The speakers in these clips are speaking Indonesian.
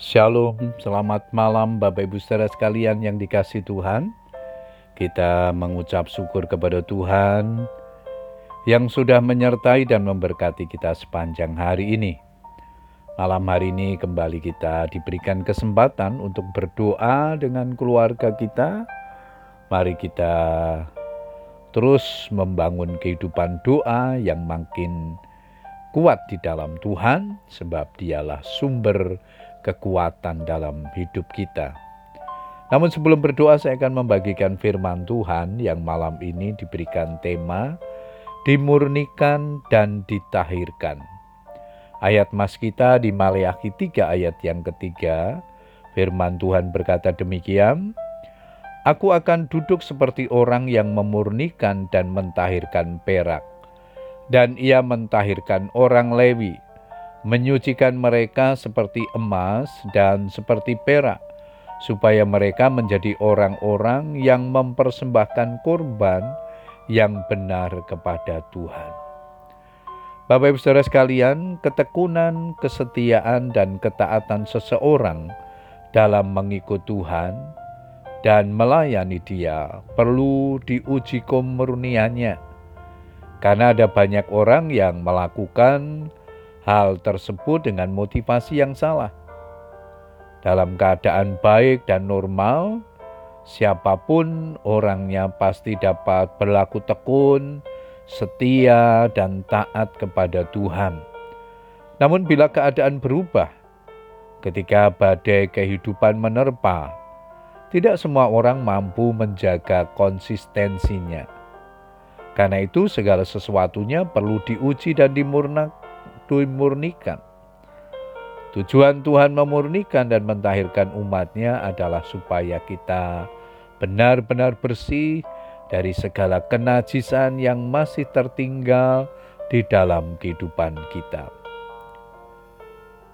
Shalom, selamat malam Bapak Ibu saudara sekalian yang dikasih Tuhan. Kita mengucap syukur kepada Tuhan yang sudah menyertai dan memberkati kita sepanjang hari ini. Malam hari ini kembali kita diberikan kesempatan untuk berdoa dengan keluarga kita. Mari kita terus membangun kehidupan doa yang makin kuat di dalam Tuhan sebab dialah sumber kekuatan dalam hidup kita. Namun sebelum berdoa saya akan membagikan firman Tuhan yang malam ini diberikan tema dimurnikan dan ditahirkan. Ayat mas kita di Maleakhi 3 ayat yang ketiga, firman Tuhan berkata demikian, Aku akan duduk seperti orang yang memurnikan dan mentahirkan perak, dan ia mentahirkan orang Lewi, menyucikan mereka seperti emas dan seperti perak, supaya mereka menjadi orang-orang yang mempersembahkan korban yang benar kepada Tuhan. Bapak Ibu Saudara sekalian, ketekunan, kesetiaan, dan ketaatan seseorang dalam mengikut Tuhan dan melayani Dia perlu diuji kemurniannya, karena ada banyak orang yang melakukan hal tersebut dengan motivasi yang salah. Dalam keadaan baik dan normal, siapa pun orangnya pasti dapat berlaku tekun, setia, dan taat kepada Tuhan. Namun, bila keadaan berubah, ketika badai kehidupan menerpa, tidak semua orang mampu menjaga konsistensinya. Karena itu, segala sesuatunya perlu diuji dan dimurnakan dimurnikan. Tujuan Tuhan memurnikan dan mentahirkan umatnya adalah supaya kita benar-benar bersih dari segala kenajisan yang masih tertinggal di dalam kehidupan kita.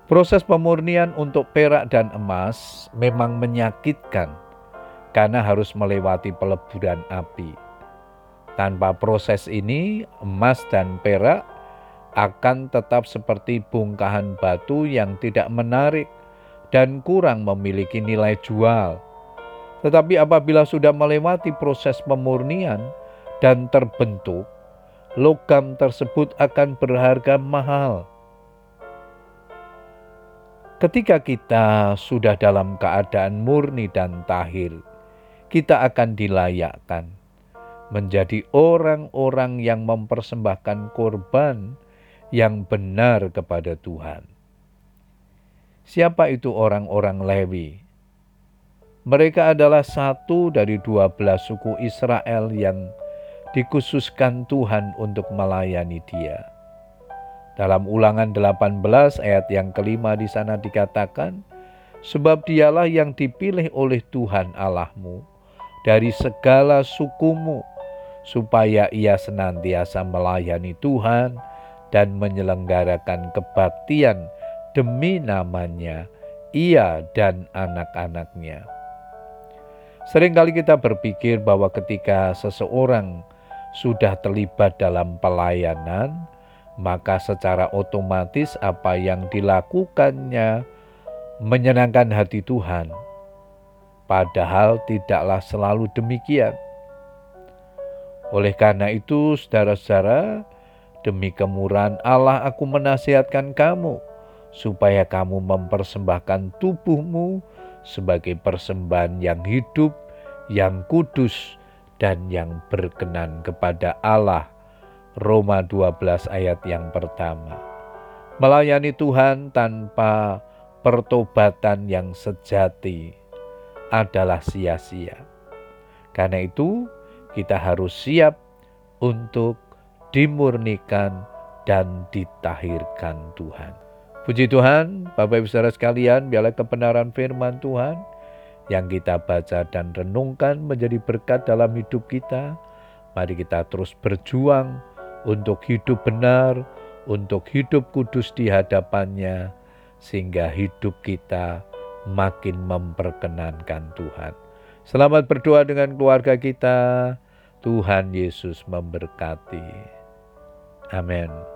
Proses pemurnian untuk perak dan emas memang menyakitkan karena harus melewati peleburan api. Tanpa proses ini, emas dan perak akan tetap seperti bongkahan batu yang tidak menarik dan kurang memiliki nilai jual. Tetapi apabila sudah melewati proses pemurnian dan terbentuk, logam tersebut akan berharga mahal. Ketika kita sudah dalam keadaan murni dan tahir, kita akan dilayakkan menjadi orang-orang yang mempersembahkan korban yang benar kepada Tuhan. Siapa itu orang-orang Lewi? Mereka adalah satu dari dua belas suku Israel yang dikhususkan Tuhan untuk melayani dia. Dalam ulangan 18 ayat yang kelima di sana dikatakan, Sebab dialah yang dipilih oleh Tuhan Allahmu dari segala sukumu, supaya ia senantiasa melayani Tuhan, dan menyelenggarakan kebaktian demi namanya, ia dan anak-anaknya. Seringkali kita berpikir bahwa ketika seseorang sudah terlibat dalam pelayanan, maka secara otomatis apa yang dilakukannya menyenangkan hati Tuhan. Padahal tidaklah selalu demikian. Oleh karena itu, saudara-saudara, Demi kemurahan Allah aku menasihatkan kamu, supaya kamu mempersembahkan tubuhmu sebagai persembahan yang hidup, yang kudus, dan yang berkenan kepada Allah. Roma 12 ayat yang pertama. Melayani Tuhan tanpa pertobatan yang sejati adalah sia-sia. Karena itu, kita harus siap untuk dimurnikan dan ditahirkan Tuhan. Puji Tuhan, Bapak Ibu Saudara sekalian, biarlah kebenaran firman Tuhan yang kita baca dan renungkan menjadi berkat dalam hidup kita. Mari kita terus berjuang untuk hidup benar, untuk hidup kudus di hadapannya, sehingga hidup kita makin memperkenankan Tuhan. Selamat berdoa dengan keluarga kita. Tuhan Yesus memberkati. Amen.